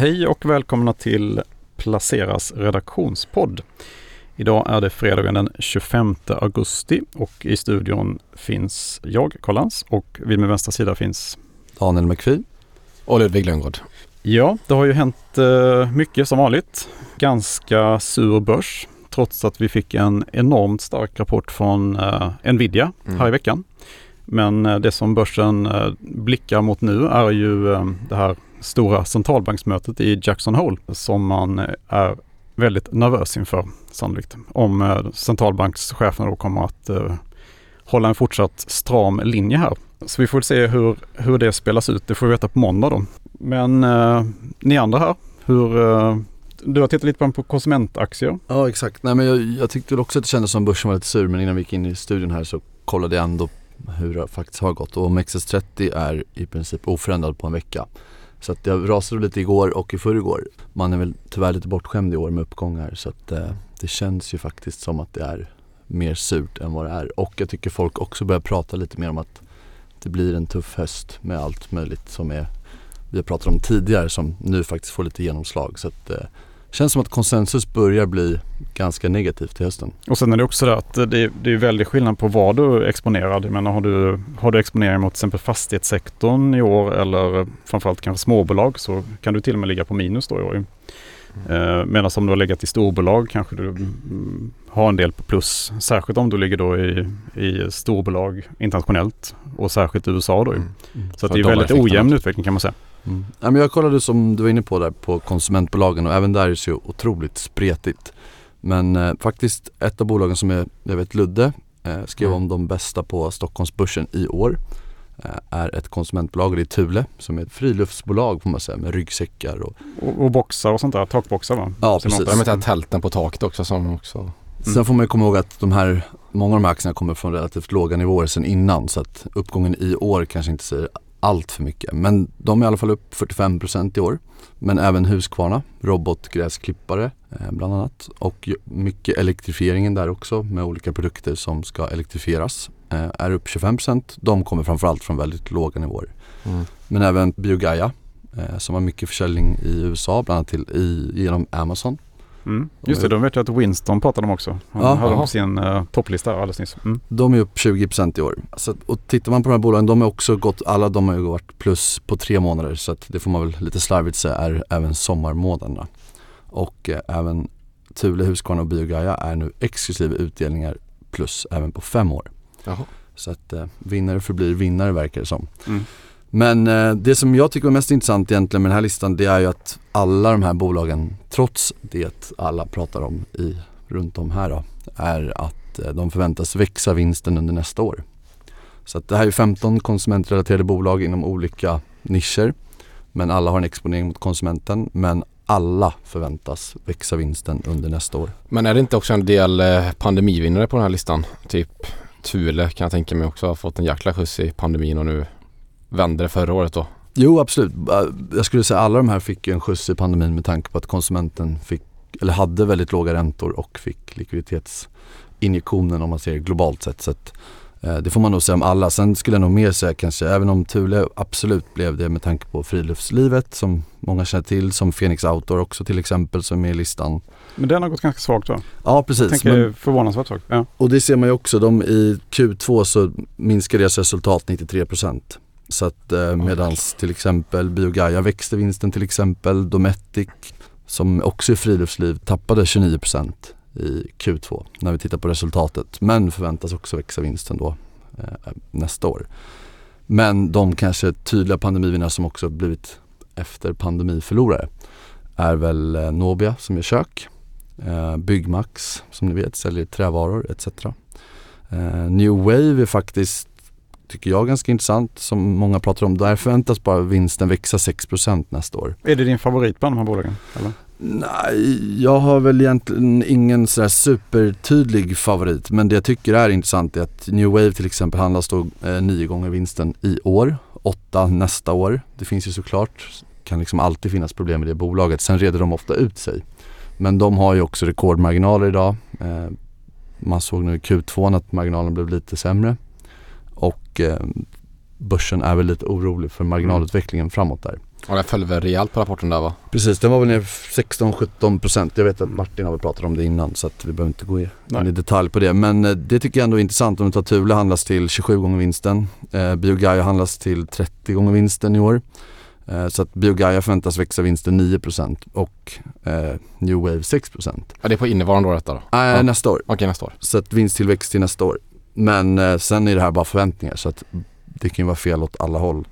Hej och välkomna till Placeras redaktionspodd. Idag är det fredagen den 25 augusti och i studion finns jag, Karl och vid min vänstra sida finns Daniel McPhee och Ludvig Lundgård. Ja, det har ju hänt eh, mycket som vanligt. Ganska sur börs trots att vi fick en enormt stark rapport från eh, Nvidia mm. här i veckan. Men eh, det som börsen blickar mot nu är ju det här stora centralbanksmötet i Jackson Hole som man eh, är väldigt nervös inför sannolikt. Om eh, centralbankschefen då kommer att eh, hålla en fortsatt stram linje här. Så vi får se hur, hur det spelas ut. Det får vi veta på måndag då. Men eh, ni andra här, hur, eh, du har tittat lite på, på konsumentaktier. Ja exakt. Nej, men jag, jag tyckte också att det kändes som börsen var lite sur men innan vi gick in i studion här så kollade jag ändå hur det faktiskt har gått och OMXS30 är i princip oförändrad på en vecka. Så att jag rasade lite igår och i förrgår. Man är väl tyvärr lite bortskämd i år med uppgångar så att eh, det känns ju faktiskt som att det är mer surt än vad det är. Och jag tycker folk också börjar prata lite mer om att det blir en tuff höst med allt möjligt som är vi har pratat om tidigare som nu faktiskt får lite genomslag. Så att, eh, känns som att konsensus börjar bli ganska negativt till hösten. Och sen är det också det att det, det är väldigt skillnad på vad du är exponerad. Jag menar, har, du, har du exponering mot till exempel fastighetssektorn i år eller framförallt kanske småbolag så kan du till och med ligga på minus då i år. Mm. Medan om du har legat i storbolag kanske du mm, har en del på plus. Särskilt om du ligger då i, i storbolag internationellt och särskilt i USA då. Mm. Mm. Så att det är väldigt ojämn utveckling kan man säga. Mm. Ja, men jag kollade som du var inne på där på konsumentbolagen och även där är det så otroligt spretigt. Men eh, faktiskt ett av bolagen som är, jag vet Ludde eh, skrev mm. om de bästa på Stockholmsbörsen i år eh, är ett konsumentbolag det är Thule som är ett friluftsbolag får man säga med ryggsäckar och, och, och boxar och sånt där, takboxar va? Ja precis. De har tälten på taket också som också mm. Sen får man komma ihåg att de här, många av de här aktierna kommer från relativt låga nivåer sen innan så att uppgången i år kanske inte säger allt för mycket. Men de är i alla fall upp 45% i år. Men även Husqvarna, robotgräsklippare eh, bland annat. Och mycket elektrifieringen där också med olika produkter som ska elektrifieras. Eh, är upp 25%. De kommer framförallt från väldigt låga nivåer. Mm. Men även Biogaia eh, som har mycket försäljning i USA bland annat till, i, genom Amazon. Mm. Just det, de vet jag att Winston pratade om också. Han ja, hade dem på sin uh, topplista alldeles nyss. Mm. De är upp 20% i år. Så, och tittar man på de här bolagen, de har också gått, alla de har ju varit plus på tre månader så att det får man väl lite slarvigt säga är även sommarmånaderna. Och eh, även Thule, Husqvarna och Biogaia är nu exklusive utdelningar plus även på fem år. Jaha. Så att eh, vinnare förblir vinnare verkar det som. Mm. Men eh, det som jag tycker är mest intressant egentligen med den här listan det är ju att alla de här bolagen, trots det alla pratar om i, runt om här då, är att eh, de förväntas växa vinsten under nästa år. Så att det här är 15 konsumentrelaterade bolag inom olika nischer. Men alla har en exponering mot konsumenten. Men alla förväntas växa vinsten under nästa år. Men är det inte också en del eh, pandemivinnare på den här listan? Typ Thule kan jag tänka mig också har fått en jäkla skjuts i pandemin och nu vände det förra året då? Jo absolut. Jag skulle säga alla de här fick en skjuts i pandemin med tanke på att konsumenten fick, eller hade väldigt låga räntor och fick likviditetsinjektionen om man ser globalt sett. Så att, eh, det får man nog säga om alla. Sen skulle jag nog mer säga kanske, även om Thule absolut blev det med tanke på friluftslivet som många känner till, som Phoenix Outdoor också till exempel som är med i listan. Men den har gått ganska svagt va? Ja precis. Jag tänker men, förvånansvärt svagt. Ja. Och det ser man ju också, de i Q2 så minskar deras resultat 93 procent. Så att eh, medans till exempel Biogaia växte vinsten till exempel, Dometic som också är friluftsliv tappade 29% i Q2 när vi tittar på resultatet men förväntas också växa vinsten då eh, nästa år. Men de kanske tydliga pandemivinnare som också blivit efter pandemiförlorare är väl eh, Nobia som är kök, eh, Byggmax som ni vet säljer trävaror etc. Eh, New Wave är faktiskt tycker jag ganska intressant som många pratar om. Där förväntas bara vinsten växa 6% nästa år. Är det din favorit bland de här bolagen? Eller? Nej, jag har väl egentligen ingen sådär supertydlig favorit. Men det jag tycker är intressant är att New Wave till exempel handlas då eh, nio gånger vinsten i år, åtta nästa år. Det finns ju såklart, kan liksom alltid finnas problem med det bolaget. Sen reder de ofta ut sig. Men de har ju också rekordmarginaler idag. Eh, man såg nu i Q2 att marginalen blev lite sämre och eh, börsen är väl lite orolig för marginalutvecklingen framåt där. Och den föll väl rejält på rapporten där va? Precis, den var väl ner 16-17% Jag vet att Martin har pratat om det innan så att vi behöver inte gå in Nej. i detalj på det. Men eh, det tycker jag ändå är intressant. Om du tar Thule handlas till 27 gånger vinsten. Eh, Biogaia handlas till 30 gånger vinsten i år. Eh, så att Biogaia förväntas växa vinsten 9% och eh, New Wave 6%. Ja det är på innevarande år detta då? Nej, Ja. nästa år. Okej nästa år. Så att vinsttillväxt till nästa år. Men eh, sen är det här bara förväntningar så att det kan ju vara fel åt alla håll.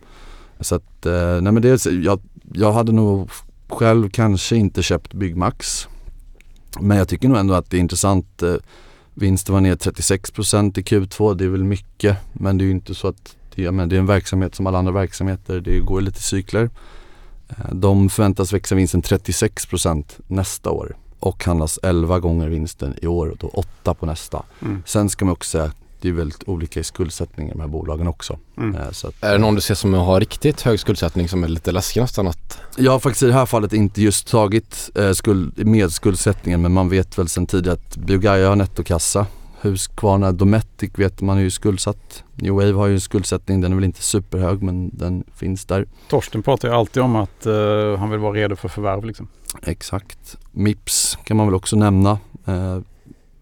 Så att, eh, nej men det, jag, jag hade nog själv kanske inte köpt Byggmax. Men jag tycker nog ändå att det är intressant. Eh, vinsten var ner 36% i Q2, det är väl mycket. Men det är ju inte så att det, menar, det är en verksamhet som alla andra verksamheter, det går lite cykler. De förväntas växa vinsten 36% nästa år och handlas 11 gånger vinsten i år och då 8 på nästa. Mm. Sen ska man också säga det är väldigt olika i skuldsättning i de här bolagen också. Mm. Eh, Så att, Är det någon du ser som har riktigt hög skuldsättning som är lite läskig nästan att jag har faktiskt i det här fallet inte just tagit eh, skuld, med skuldsättningen men man vet väl sedan tidigare att Biogaia har nettokassa. Husqvarna Dometic vet man är ju skuldsatt. New Wave har ju en skuldsättning, den är väl inte superhög men den finns där. Torsten pratar ju alltid om att eh, han vill vara redo för förvärv liksom. Exakt. Mips kan man väl också nämna. Eh,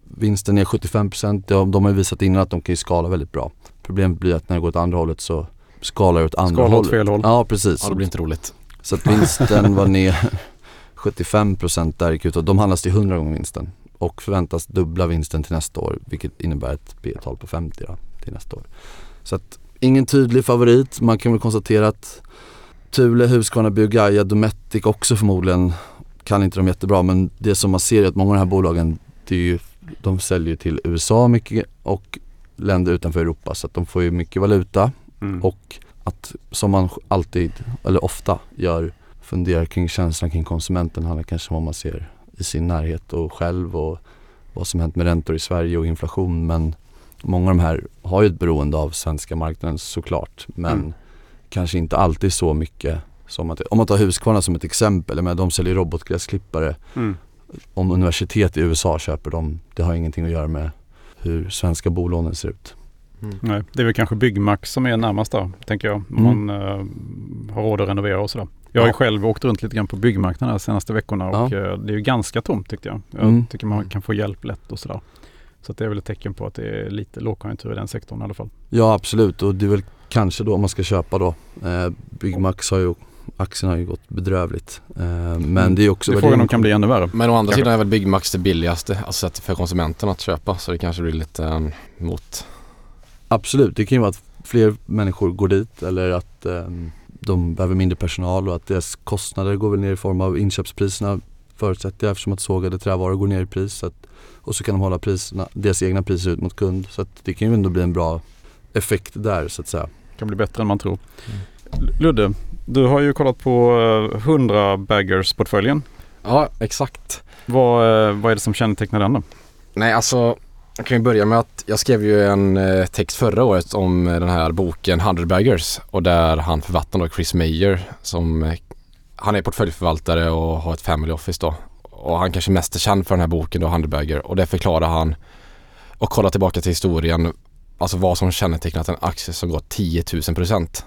vinsten är 75%. Ja, de har ju visat innan att de kan ju skala väldigt bra. Problemet blir att när det går åt andra hållet så skalar det åt andra Skala åt hållet. fel håll. Ja precis. Ja det blir inte roligt. Så att vinsten var ner 75% där i Q2. De handlas till 100 gånger vinsten och förväntas dubbla vinsten till nästa år vilket innebär ett P-tal på 50 då, till nästa år. Så att ingen tydlig favorit. Man kan väl konstatera att Thule, Husqvarna, Biogaia, Dometic också förmodligen kan inte de jättebra men det som man ser är att många av de här bolagen det är ju, de säljer till USA mycket och länder utanför Europa så att de får ju mycket valuta Mm. och att som man alltid, eller ofta gör, funderar kring känslan kring konsumenten handlar kanske om vad man ser i sin närhet och själv och vad som hänt med räntor i Sverige och inflation men många av de här har ju ett beroende av svenska marknaden såklart men Mm. kanske inte alltid så mycket som att, om man tar Husqvarna som ett exempel, men de säljer robotgräsklippare Mm. Om universitet i USA köper dem, det har ingenting att göra med hur svenska bolånen ser ut. Nej, det är väl kanske Byggmax som är närmast där, tänker jag. Om Mm. man eh, har råd att renovera och sådär. Jag har ju Ja. själv åkt runt lite grann på byggmarknaden de senaste veckorna och eh, det är ju ganska tomt tyckte jag. Jag Mm. tycker man kan få hjälp lätt och sådär. Så att det är väl ett tecken på att det är lite lågkonjunktur i den sektorn i alla fall. Ja absolut och det är väl kanske då om man ska köpa då. Eh, Byggmax har ju, aktien har ju gått bedrövligt. Eh, men det är också Det är frågan om kan bli ännu värre. Men å andra Kanske. sidan är väl Byggmax det billigaste alltså för konsumenten att köpa så det kanske blir lite en mot Absolut, det kan ju vara att fler människor går dit eller att ehm, de behöver mindre personal och att deras kostnader går väl ner i form av inköpspriserna förutsätter jag eftersom att sågade trävaror går ner i pris. Så att, och så kan de hålla priserna, deras egna priser ut mot kund. Så att det kan ju ändå bli en bra effekt där så att säga. kan bli bättre än man tror. Mm. Ludde, du har ju kollat på eh, 100 baggers-portföljen. Ja exakt. Vad, eh, vad är det som kännetecknar den då? Nej alltså jag kan ju börja med att jag skrev ju en eh, text förra året om eh, den här boken 100 baggers och där han författaren då Chris Mayer som eh, han är portföljförvaltare och har ett family office då och han kanske mest är känd för den här boken då 100 bagger och där förklarar han och kollar tillbaka till historien alltså vad som kännetecknat en aktie som gått 10 000 procent.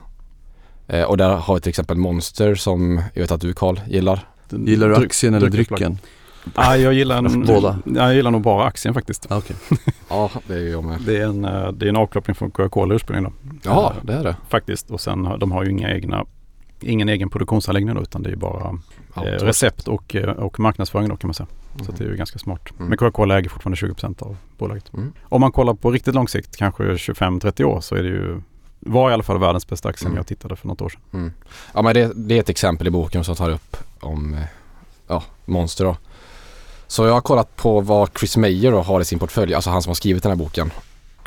Eh, och där har vi till exempel Monster som jag vet att du Karl gillar. Gillar du aktien eller drycken? Ah, jag gillar en, Båda. Ja, jag gillar nog bara aktien faktiskt. Ah, Okej. Ja det är jag med. Det är en, eh, det är en avknoppning från Coca-Cola ursprungligen då. Ja Eh, det är det. Faktiskt. Och sen har de har ju inga egna, ingen egen produktionsanläggning då, utan det är bara Ja, eh, recept och, och marknadsföring då kan man säga. Så att det är ju ganska smart. Mm. Men Coca-Cola äger fortfarande 20% av bolaget. Mm. Om man kollar på riktigt lång sikt, kanske 25-30 år, så är det ju var i alla fall världens bästa aktie Mm. när jag tittade för något år sedan. Mm. Ja men det, det är ett exempel i boken som tar upp om eh, ja, Monster då. Så jag har kollat på vad Chris Mayer har i sin portfölj, alltså han som har skrivit den här boken.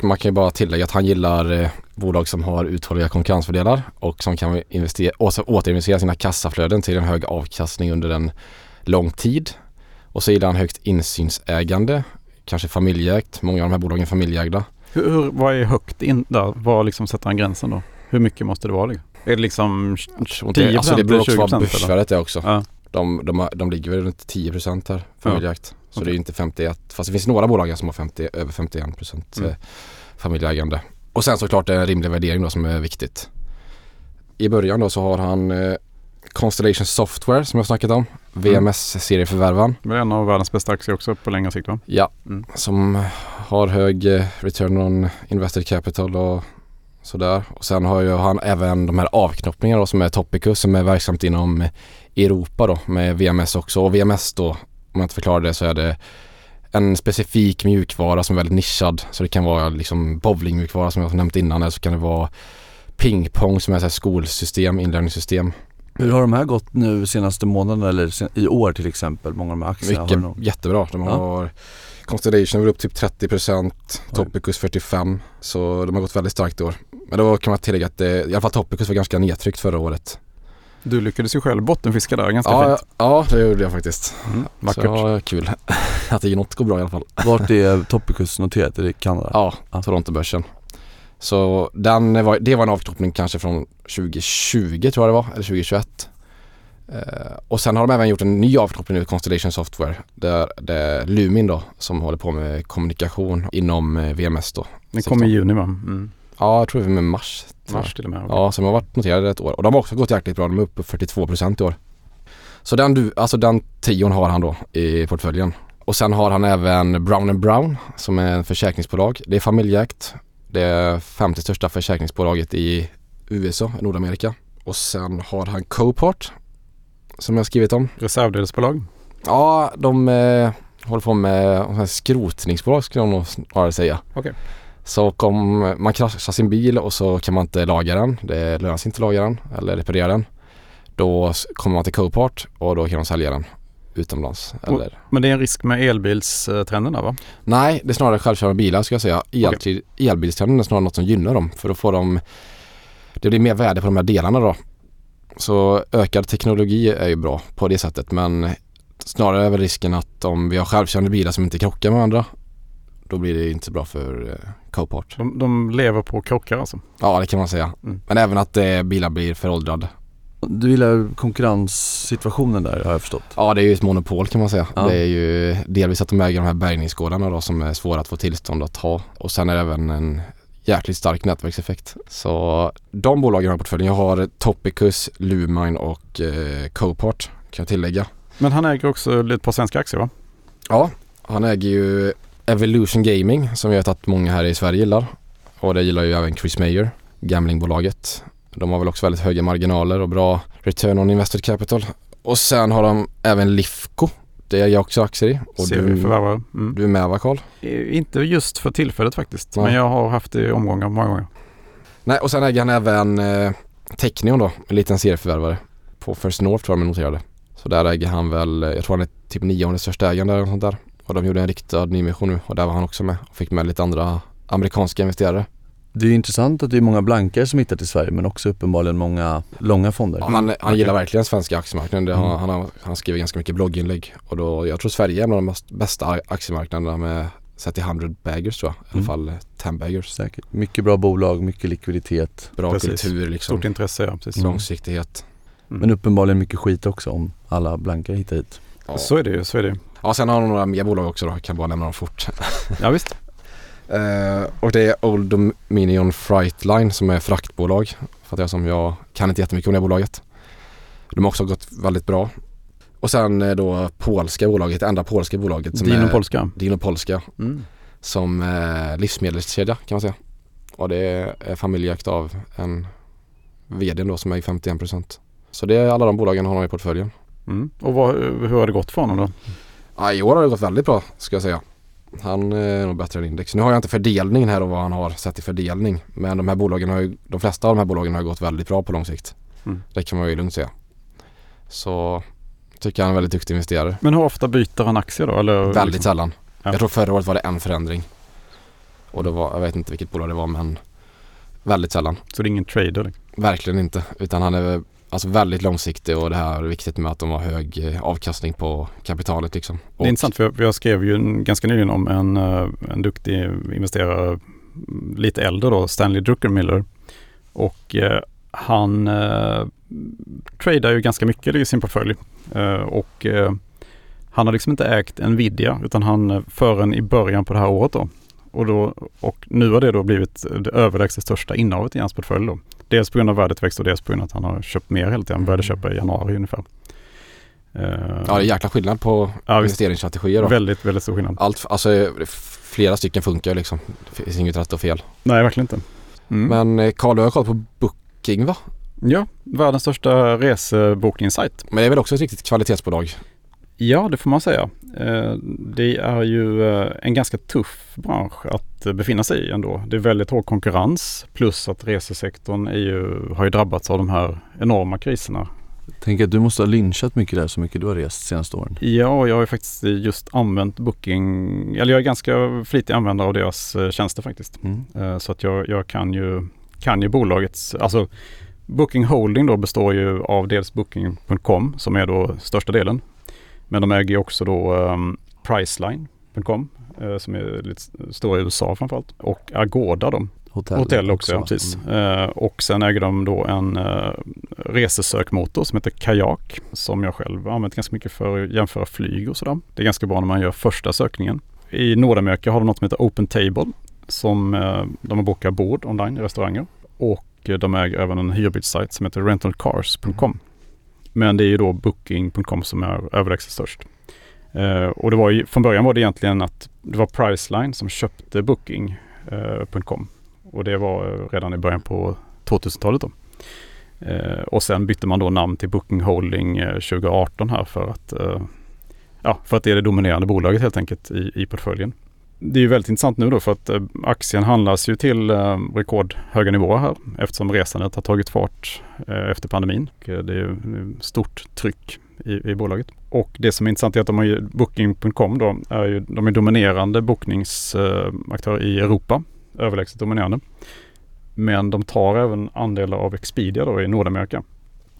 Man kan ju bara tillägga att han gillar eh, bolag som har uthålliga konkurrensfördelar och som kan investera, åter- återinvestera sina kassaflöden till en hög avkastning under en lång tid. Och så gillar han högt insynsägande, kanske familjeägt, många av de här bolagen är familjeägda. Hur, hur, vad är högt in där? Var liksom sätter han gränsen då? Hur mycket måste det vara? Liksom? Är det liksom Jag tror inte- 10% Alltså det beror också 20% börsvärdet är också. Ja. De, de, de ligger väl runt 10% här familjeägt. Så Okej. det är inte 51. Fast det finns några bolag som har 50, över 51% Mm. mm. familjeägande. Och sen såklart en rimlig värdering då som är viktigt. I början då så har han eh, Constellation Software som jag snackat om. VMS-serieförvärvan. Det är en av världens bästa aktier också på längre sikt va? Ja, Mm. som har hög eh, return on invested capital och sådär. Och sen har ju han även de här avknoppningarna då, som är Topicus som är verksamt inom Europa då med VMS också. Och VMS då, om jag inte förklarar det så är det en specifik mjukvara som är väldigt nischad. Så det kan vara liksom bowlingmjukvara som jag har nämnt innan eller så kan det vara pingpong som är ett skolsystem, inlärningssystem. Hur har de här gått nu senaste månaden eller sen, i år till exempel? Många av de här aktierna Mycket, har någon... jättebra. De Ja. har Constellation var upp typ 30% Oj. Topicus 45 Så de har gått väldigt starkt i år. Men då kan man tillägga att det, i alla fall Topicus var ganska nedtryckt förra året. Du lyckades ju själv bottenfiska där ganska Ja, fint. ja, det gjorde jag faktiskt. Mm, Så vackert. var kul att det något går bra i alla fall. Vart är Topicus noterat? Är det i Kanada? Ja, Ja. Torontobörsen. Så den var, det var en avknoppning kanske från 2020 tror jag det var, eller 2021. Eh, och sen har de även gjort en ny avknoppning nu, Constellation Software. Där det är Lumin då som håller på med kommunikation inom eh, VMS då. Den kom i juni va? Mm. Ja, jag tror det var med mars. Mars till och med. Ja, som har varit noterade ett år. Och de har också gått jäkligt bra. De är uppe på 42% i år. Så den, du, alltså den trion har han då i portföljen. Och sen har han även Brown Brown som är en försäkringsbolag. Det är familjeägt. Det femte största försäkringsbolaget i USA, Nordamerika. Och sen har han Copart som jag skrivit om. Reservdelsbolag. Ja, de eh, håller på med skrotningsbolag skulle jag nog snarare säga. Okej. Så om man kraschar sin bil och så kan man inte laga den, det lönar sig inte att laga den eller reparera den. Då kommer man till Copart och då kan de sälja den utomlands. Eller, Men det är en risk med elbilstrenden där va? nej, det är snarare självkörande bilar ska jag säga. El, Elbilstrenden är snarare något som gynnar dem för då får de det blir mer värde på de här delarna då. Så ökad teknologi är ju bra på det sättet men snarare är väl risken att om vi har självkörande bilar som inte krockar med varandra då blir det inte bra för eh, Copart. De, de lever på krockar alltså. Ja det kan man säga. Mm. Men även att eh, bilar blir föråldrade. Du gillar konkurrenssituationen där har jag förstått. Ja det är ju ett monopol kan man säga. Ja. Det är ju delvis att de äger de här bärgningsgårdarna då som är svåra att få tillstånd att ha. Och sen är det även en jäkligt stark nätverkseffekt. Så de bolagen har jag i portföljen. Jag har Topicus, Lumine och eh, Copart kan jag tillägga. Men han äger också ett par svenska aktier va? Ja, han äger ju Evolution Gaming som jag vet att många här i Sverige gillar. Och det gillar ju även Chris Mayer, gamblingbolaget. De har väl också väldigt höga marginaler och bra return on invested capital. Och sen har de även Lifco. Det är jag också aktier i. Och du, Serieförvärvare. Mm. du är med va Carl? Inte just för tillfället faktiskt. Nej. Men jag har haft det i omgångar många gånger. Nej och sen äger han även eh, Technion då, en liten serieförvärvare. På First North tror jag de noterade. Så där äger han väl, eh, jag tror han är typ nionde största ägaren där och sånt där. Och de gjorde en riktad nyemission nu och där var han också med och fick med lite andra amerikanska investerare. Det är intressant att det är många blankare som hittar till Sverige men också uppenbarligen många långa fonder. Ja, han, han gillar verkligen svenska aktiemarknaden. Det Mm. han, har, han skriver ganska mycket blogginlägg och då, jag tror Sverige är en av de bästa aktiemarknaderna med sett till 100 baggers tror jag. I alla Mm. fall eh, 10 baggers. Säkert. Mycket bra bolag, mycket likviditet. Bra Precis. kultur liksom. Stort intresse ja, precis. Mm. Långsiktighet. Mm. Men uppenbarligen mycket skit också om alla blankare hittar hit. Ja. Så är det ju, så är det ju. ja, sen har han några mer bolag också då. Jag kan bara nämna dem fort. Ja visst. Eh, och det är Old Dominion Frightline som är fraktbolag. Fattar jag som jag kan inte jättemycket om det bolaget. De har också gått väldigt bra. Och sen då polska bolaget, det enda polska bolaget som Dino är Polska. Dino Polska Mm. som eh, livsmedelskedja kan man säga. Och det är familjeägt av en vd då som är 51%. Så det är alla de bolagen har han i portföljen. Mm. Och vad, hur har det gått för honom då? Ja, I år har det gått väldigt bra ska jag säga. Han är nog bättre än index. Nu har jag inte fördelningen här och vad han har sett i fördelning. Men de här bolagen har ju, de flesta av de här bolagen har gått väldigt bra på lång sikt. Mm. Det kan man ju lugnt säga. Så tycker jag han är en väldigt duktig investerare. Men hur ofta byter han aktier då? Eller Väldigt liksom- sällan. Ja. Jag tror förra året var det en förändring. Och det var, jag vet inte vilket bolag det var men väldigt sällan. Så det är ingen trader? liksom. Verkligen inte. Utan han är alltså väldigt långsiktig och det här är viktigt med att de har hög eh, avkastning på kapitalet liksom. Det Och- är intressant för jag, jag skrev ju ganska nyligen om en, eh, en duktig investerare, lite äldre då, Stanley Druckenmiller. Och eh, han eh, tradar ju ganska mycket i sin portfölj. Eh, och eh, han har liksom inte ägt Nvidia utan han eh, förrän i början på det här året då. Och, då, och nu har det då blivit det överlägset största innehavet i hans portfölj då. Dels på grund av värdetillväxt och dels på grund av att han har köpt mer hela tiden. Han började Mm. köpa i januari ungefär. Eh, Ja, det är jäkla skillnad på ja, investeringsstrategier då. Väldigt, väldigt stor skillnad. Allt, alltså flera stycken funkar liksom. Det finns inget rätt och fel. Nej, verkligen inte. Mm. Men eh, Carl, du har kollat på Booking va? Ja, världens största resebokningssajt. Men det är väl också ett riktigt kvalitetsbolag? Ja, det får man säga. Eh, Det är ju eh, en ganska tuff bransch att eh, befinna sig i ändå. Det är väldigt hård konkurrens plus att resesektorn är ju, har ju drabbats av de här enorma kriserna. Tänk att du måste ha lynchat mycket där så mycket du har rest senaste åren. Ja, jag har ju faktiskt just använt Booking, eller jag är ganska flitig användare av deras tjänster faktiskt. Mm. Så att jag, jag kan, ju, kan ju bolagets, alltså Booking Holding då består ju av dels Booking.com som är då största delen. Men de äger ju också då um, Priceline.com eh, som är lite stora i USA framförallt. Och Agoda då, Hotell, hotell också, ja, precis. Mm. Eh, och sen äger de då en uh, resesökmotor som heter Kajak som jag själv använt ganska mycket för att jämföra flyg och sådär. Det är ganska bra när man gör första sökningen. I Nordamerika har de något som heter Open Table som eh, de bokat bord online i restauranger. Och de äger även en hyrbilssajt som heter rentalcars.com. Men det är ju då booking.com som är överlägset störst. Uh, och det var ju, från början var det egentligen att det var Priceline som köpte booking.com. Eh, och det var eh, redan i början på 2000-talet då. Uh, och sen bytte man då namn till Booking Holding 2018 här för att, ja, för att det är det dominerande bolaget helt enkelt i, i portföljen. Det är ju väldigt intressant nu då för att eh, aktien handlas ju till eh, rekordhöga nivåer här eftersom resandet har tagit fart eh, efter pandemin. Det är ju stort tryck i, i bolaget. Och det som är intressant är att de har ju, Booking.com då är ju, de är dominerande bokningsaktör i Europa, överlägset dominerande. Men de tar även andelar av Expedia då i Nordamerika.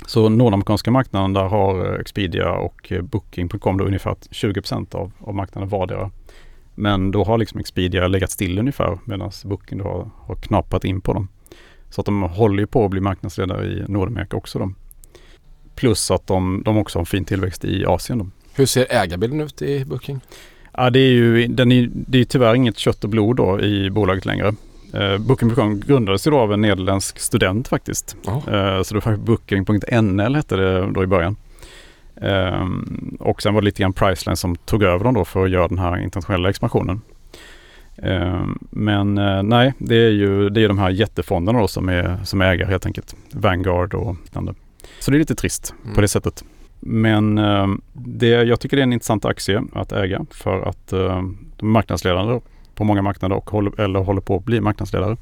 Så nordamerikanska marknaden där har Expedia och Booking.com då ungefär 20 av, av marknaden vardera. Men då har liksom Expedia legat still ungefär medan Booking då har, har knappat in på dem. Så att de håller ju på att bli marknadsledare i Nordamerika också då. Plus att de, de också har en fin tillväxt i Asien då. Hur ser ägarbilden ut i Booking? Ja, det är ju den är, det är tyvärr inget kött och blod då i bolaget längre. Eh, Booking.com grundades ju då av en nederländsk student faktiskt. Ja. Eh, så det var Booking.nl hette det då i början. Ehm, och sen var det lite grann Priceline som tog över dem då för att göra den här internationella expansionen. Ehm, men eh, nej, det är ju det är de här jättefonderna då som är, som är ägare helt enkelt. Vanguard och liknande. Så det är lite trist Mm. på det sättet. Men eh, det, jag tycker det är en intressant aktie att äga för att de är marknadsledande på många marknader och håller, eller håller på att bli marknadsledare.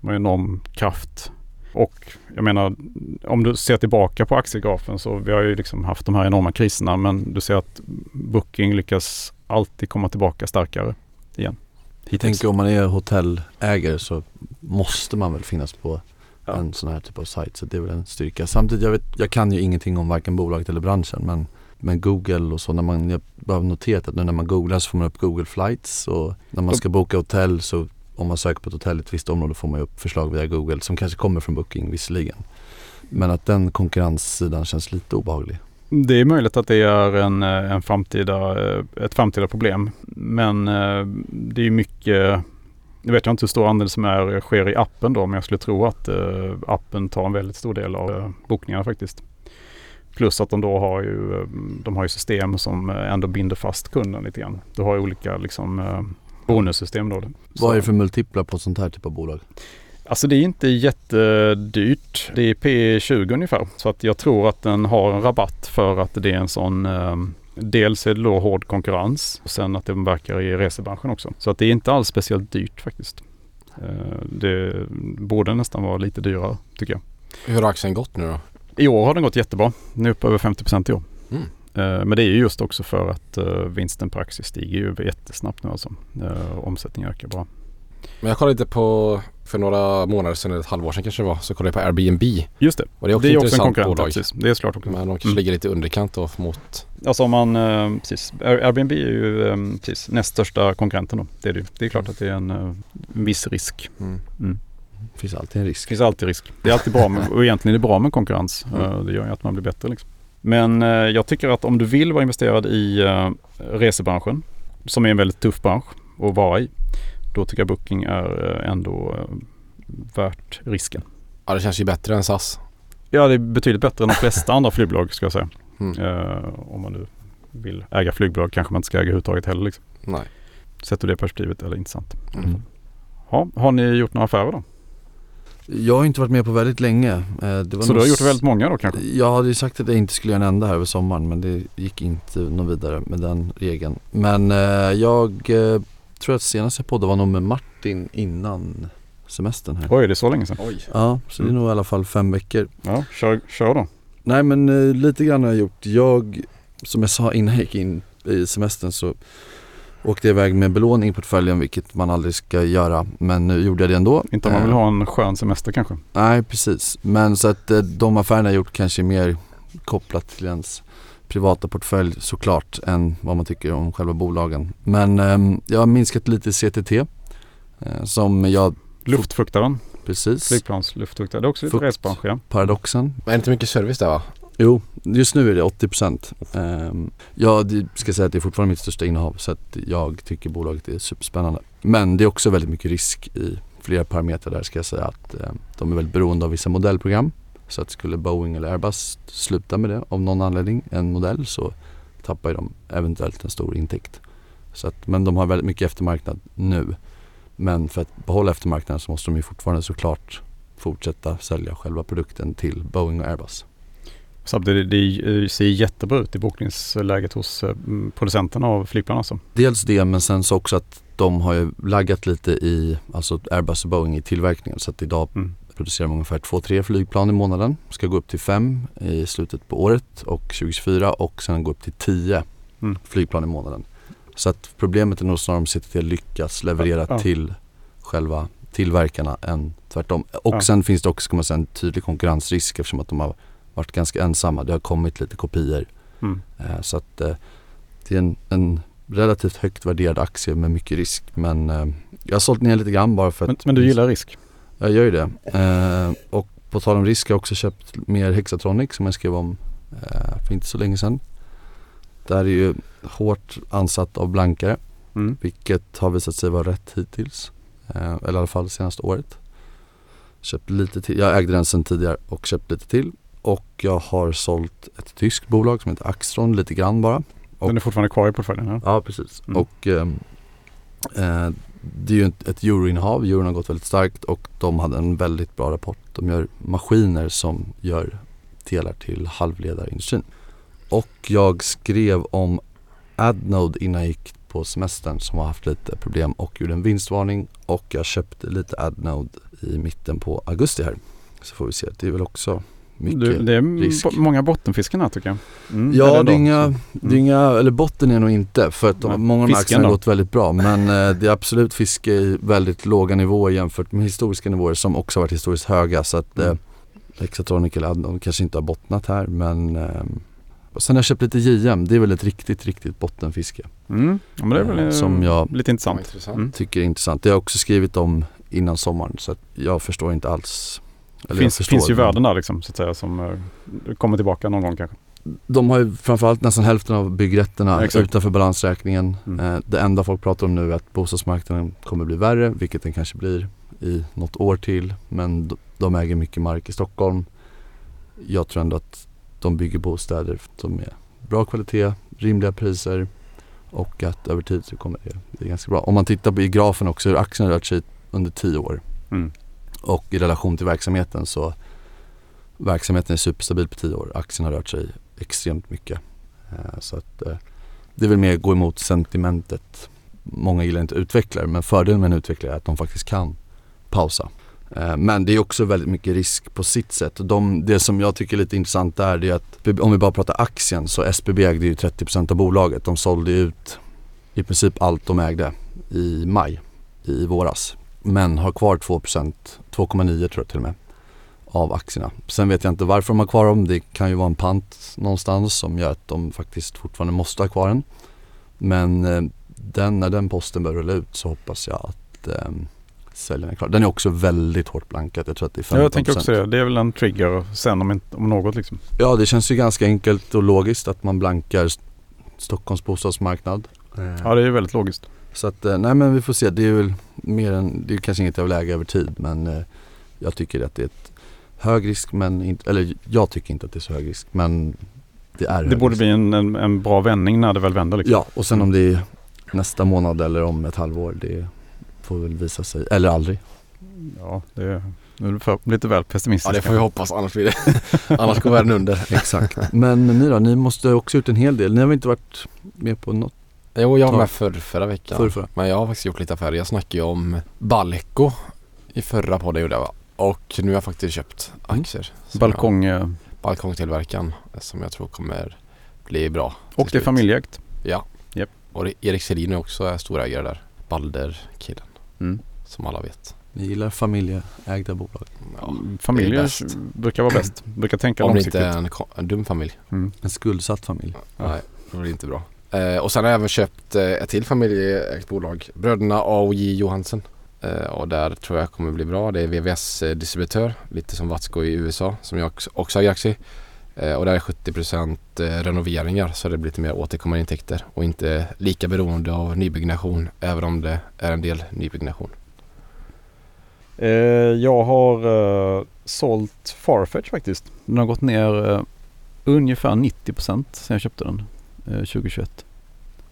De har enorm kraft. Och jag menar, om du ser tillbaka på aktiegrafen så vi har ju liksom haft de här enorma kriserna men du ser att Booking lyckas alltid komma tillbaka starkare igen. Jag tänker om man är hotellägare så måste man väl finnas på Ja. en sån här typ av sajt. Så det är väl en styrka. Samtidigt, jag, vet, jag kan ju ingenting om varken bolaget eller branschen. Men, men Google och så, när man, jag har noterat att nu när man googlar så får man upp Google flights. Och när man ska boka hotell så om man söker på ett hotell i ett visst område får man ju upp förslag via Google som kanske kommer från Booking visserligen. Men att den konkurrenssidan känns lite obehaglig. Det är möjligt att det är en, eh, en framtida, eh, ett framtida problem. Men eh, det är ju mycket, nu vet jag inte hur stor andel som är, sker i appen då, men jag skulle tro att appen tar en väldigt stor del av bokningarna faktiskt. Plus att de då har ju, de har ju system som ändå binder fast kunden lite grann. Du har olika liksom eh, bonussystem då. Vad är det för multiplar på sånt här typ av bolag? Alltså det är inte jättedyrt. Det är P20 ungefär. Så att jag tror att den har en rabatt för att det är en sån eh, Dels är det då hård konkurrens och sen att den verkar i resebranschen också. Så att det är inte alls speciellt dyrt faktiskt. Eh, det borde nästan vara lite dyrare tycker jag. Hur har aktien gått nu då? I år har den gått jättebra. Nu är upp över 50 i år. Mm. Eh, Men det är ju just också för att eh, vinsten per aktie stiger ju jättesnabbt nu alltså. Eh, Omsättningen ökar bra. Men jag kollade lite på, för några månader sedan, eller ett halvår sedan kanske det var, så kollade jag på Airbnb. Just det. Och det är också det är också en konkurrent. bolag. Precis. Det är såklart också. Men de kanske Mm. ligger lite underkant då mot... Alltså om man, precis. Air- Airbnb är ju precis, näst största konkurrenten då. Det är det. Det är klart att det är en, en viss risk. Mm. Det finns alltid en Det risk. finns alltid risk. Det är alltid bra med, och egentligen är det bra med konkurrens. Mm. Det gör ju att man blir bättre liksom. Men eh, jag tycker att om du vill vara investerad i eh, resebranschen, som är en väldigt tuff bransch att vara i, då tycker jag Booking är eh, ändå värt risken. Ja det känns ju bättre än SAS. Ja, det är betydligt bättre än de flesta andra flygbolag ska jag säga. Mm. Eh, om man nu vill äga flygbolag kanske man inte ska äga överhuvudtaget heller. Liksom. Nej. Sett ur det perspektivet är det intressant. Mm. Ja, har ni gjort några affärer då? Jag har inte varit med på väldigt länge. Eh, Det var Så du har gjort väldigt många då kanske? Jag hade ju sagt att jag inte skulle göra en enda här över sommaren men det gick inte något vidare med den regeln. Men eh, jag eh, tror att senast jag poddade var nog med Martin innan semestern här. Oj, det är så länge sedan. Oj. Ja, så det är Mm. nog i alla fall fem veckor. Ja, kör, kör då. Nej men lite grann har jag gjort. Jag, som jag sa innan jag gick in i semestern så åkte iväg med belåning i portföljen vilket man aldrig ska göra. Men nu gjorde jag det ändå. Inte om man Eh, vill ha en skön semester kanske. Nej precis, men så att eh, de affärerna jag gjort kanske är mer kopplat till ens privata portfölj såklart än vad man tycker om själva bolagen. Men ehm, jag har minskat lite CTT eh, som jag, Luftfuktaren, precis, flygplansluftfuktare. Det är också lite Fukt. resebransch ja. paradoxen. Men är det inte mycket service där va? Jo, just nu är det 80% um, Ja, det ska säga att det är fortfarande mitt största innehav så att jag tycker bolaget är superspännande. Men det är också väldigt mycket risk i flera parametrar där ska jag säga att eh, de är väldigt beroende av vissa modellprogram. Så att skulle Boeing eller Airbus sluta med det av någon anledning, en modell, så tappar ju de eventuellt en stor intäkt. Så att, men de har väldigt mycket eftermarknad nu. Men för att behålla eftermarknaden så måste de ju fortfarande såklart fortsätta sälja själva produkten till Boeing och Airbus. Samtidigt det ser jättebra ut i bokningsläget hos eh, producenterna av flygplan alltså. Dels det men sen så också att de har ju laggat lite i, alltså Airbus och Boeing i tillverkningen så att idag Mm. producerar de ungefär 2-3 flygplan i månaden. Ska gå upp till 5 i slutet på året och 2024 och sen gå upp till 10 Mm. flygplan i månaden. Så att problemet är nog snarare om CTT lyckas leverera Ja, ja. till själva tillverkarna än tvärtom. Och Ja. sen finns det också kan man säga, en tydlig konkurrensrisk eftersom att de har varit ganska ensamma. Det har kommit lite kopior Mm. Eh, Så att eh, det är en, en relativt högt värderad aktie med mycket risk. Men eh, jag har sålt ner lite grann bara för att Men, men du gillar risk? Jag gör ju det. Och på tal om risk har jag också köpt mer Hexatronic som jag skrev om för inte så länge sedan. Där är ju hårt ansatt av blankare Mm. vilket har visat sig vara rätt hittills. Eller i alla fall senaste året. Köpt lite till. Jag ägde den sedan tidigare och köpt lite till. Och jag har sålt ett tyskt bolag som heter Axtron lite grann bara. Och- Den är fortfarande kvar i portföljen? Ja. Ja precis. Mm. Och ehm, eh, det är ju ett, ett euroinnehav. Euron har gått väldigt starkt och de hade en väldigt bra rapport. De gör maskiner som gör delar till halvledarindustrin. Och jag skrev om Adnode innan jag gick på semestern som har haft lite problem och gjorde en vinstvarning och jag köpte lite Adnode i mitten på augusti här. Så får vi se, det är väl också mycket Du, det är risk. många bottenfisken här tycker jag. Mm, Ja, det är, inga, det är inga, eller botten är nog inte för att de, Nej, många av de här har gått väldigt bra. Men eh, det är absolut fiske i väldigt låga nivåer jämfört med historiska nivåer som också varit historiskt höga. Så att eh, Mm. Hexatronic eller Adnon kanske inte har bottnat här men eh, och Sen har jag köpt lite JM, det är väl ett riktigt, riktigt bottenfiske. Mm. Ja, men det är väl Eh, eh, som jag- lite intressant. Mm. Tycker är intressant. Det har jag också skrivit om innan sommaren så att jag förstår inte alls. Eller finns, finns ju värden där liksom så att säga som eh, kommer tillbaka någon gång kanske. De har ju framförallt nästan hälften av byggrätterna exakt. utanför balansräkningen. Mm. Eh, det enda folk pratar om nu är att bostadsmarknaden kommer bli värre, vilket den kanske blir i något år till. Men de äger mycket mark i Stockholm. Jag tror ändå att de bygger bostäder som är bra kvalitet, rimliga priser och att över tid så kommer det bli ganska bra. Om man tittar på i grafen också hur aktien har rört sig under 10 år Mm och i relation till verksamheten så verksamheten är superstabil på tio år. Aktien har rört sig extremt mycket. Eh, så att eh, det är väl mer att gå emot sentimentet. Många gillar inte utvecklare men fördelen med en utvecklare är att de faktiskt kan pausa. Eh, men det är också väldigt mycket risk på sitt sätt. De, det som jag tycker är lite intressant där det är att om vi bara pratar aktien så SBB ägde ju 30% av bolaget. De sålde ut i princip allt de ägde i maj i våras. Men har kvar 2%, 2,9 tror jag till och med av aktierna. Sen vet jag inte varför de har kvar dem. Det kan ju vara en pant någonstans som gör att de faktiskt fortfarande måste ha kvar den. Men eh, den, när den posten börjar rulla ut så hoppas jag att eh, säljarna är klar. Den är också väldigt hårt blankad. Jag tror att det är 15%. Ja, jag tänker också det. Det är väl en trigger sen om, inte, om något liksom. Ja, det känns ju ganska enkelt och logiskt att man blankar St- Stockholms bostadsmarknad. Ja, det är väldigt logiskt. Så att, eh, nej men vi får se. Det är väl mer än, det är kanske inget jag vill äga över tid men eh, jag tycker att det är ett hög risk men inte, eller jag tycker inte att det är så hög risk men det är Det borde risk. bli en, en, en bra vändning när det väl vänder. Liksom. Ja och sen om det är nästa månad eller om ett halvår det får väl visa sig, eller aldrig. Ja, det, nu är du för, lite väl pessimistisk. Ja det får vi hoppas annars blir det Annars går världen under Exakt. Men ni då, ni måste ha också gjort en hel del. Ni har väl inte varit med på något Jo jag var med förr, förra veckan förr, förra? Men jag har faktiskt gjort lite affärer. Jag snackade ju om Balco i förra podden gjorde jag va? Och nu har jag faktiskt köpt Mm. aktier. som Balkong eh, Jag, balkongtillverkaren som jag tror kommer bli bra. och det är familjeägt. Ja. Japp. Och det- Erik Selin är också är storägare där. Balder-killen. Mm. Som alla vet. Ni gillar familjeägda bolag. Ja, Mm, Familjer brukar vara bäst. Brukar tänka om det långsiktigt. inte är en, en dum familj. Mm. En skuldsatt familj. Ja. Nej, det blir inte bra. Eh, och sen har jag även köpt eh, ett till familjeägt bolag. Bröderna A och J Johansen. Eh, och där tror jag kommer bli bra. Det är VVS-distributör. Eh, lite som Watsco i USA som jag också, också har aktie i. Och där är 70% eh, renoveringar så det blir lite mer återkommande intäkter och inte lika beroende av nybyggnation även om det är en del nybyggnation. Jag har sålt Farfetch faktiskt. Den har gått ner ungefär 90% sen jag köpte den eh, 2021.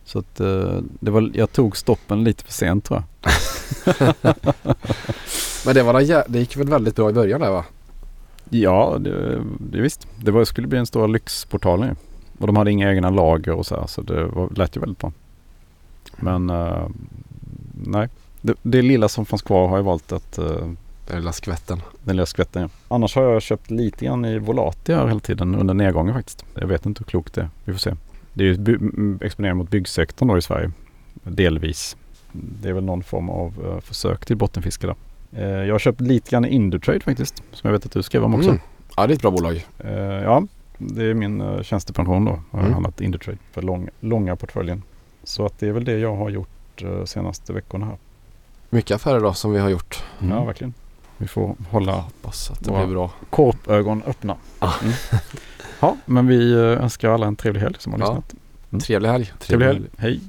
Så att eh, det var, jag tog stoppen lite för sent tror jag. Men det, var jä- det gick väl väldigt bra i början där va? Ja, det, det visst. Det var, skulle bli en stor lyxportal nu. Och de hade inga egna lager och så här, så det var, lät ju väldigt bra. Men eh, nej, det, det lilla som fanns kvar har jag valt att uh, Den lilla skvätten. den lilla skvätten. Ja. Annars har jag köpt lite grann i Volati här hela tiden under nedgången faktiskt. Jag vet inte hur klokt det är. Vi får se. Det är ju exponering mot byggsektorn då i Sverige. Delvis. Det är väl någon form av eh, försök till bottenfiske där. Eh, jag har köpt lite grann i Indutrade faktiskt. Som jag vet att du skrev om också. Mm. Ja det är ett bra bolag. Eh, ja, det är min uh, tjänstepension då. Har Mm. jag handlat Indutrade för lång, långa portföljen. Så att det är väl det jag har gjort uh, senaste veckorna här. Mycket affärer då som vi har gjort. Mm. Ja, verkligen. Vi får hålla Hoppas att det blir bra. korpögon öppna. Ah. Mm. Ja, men vi eh, önskar alla en trevlig helg som har Ja. lyssnat. Mm. Trevlig helg. Trevlig helg. Hej!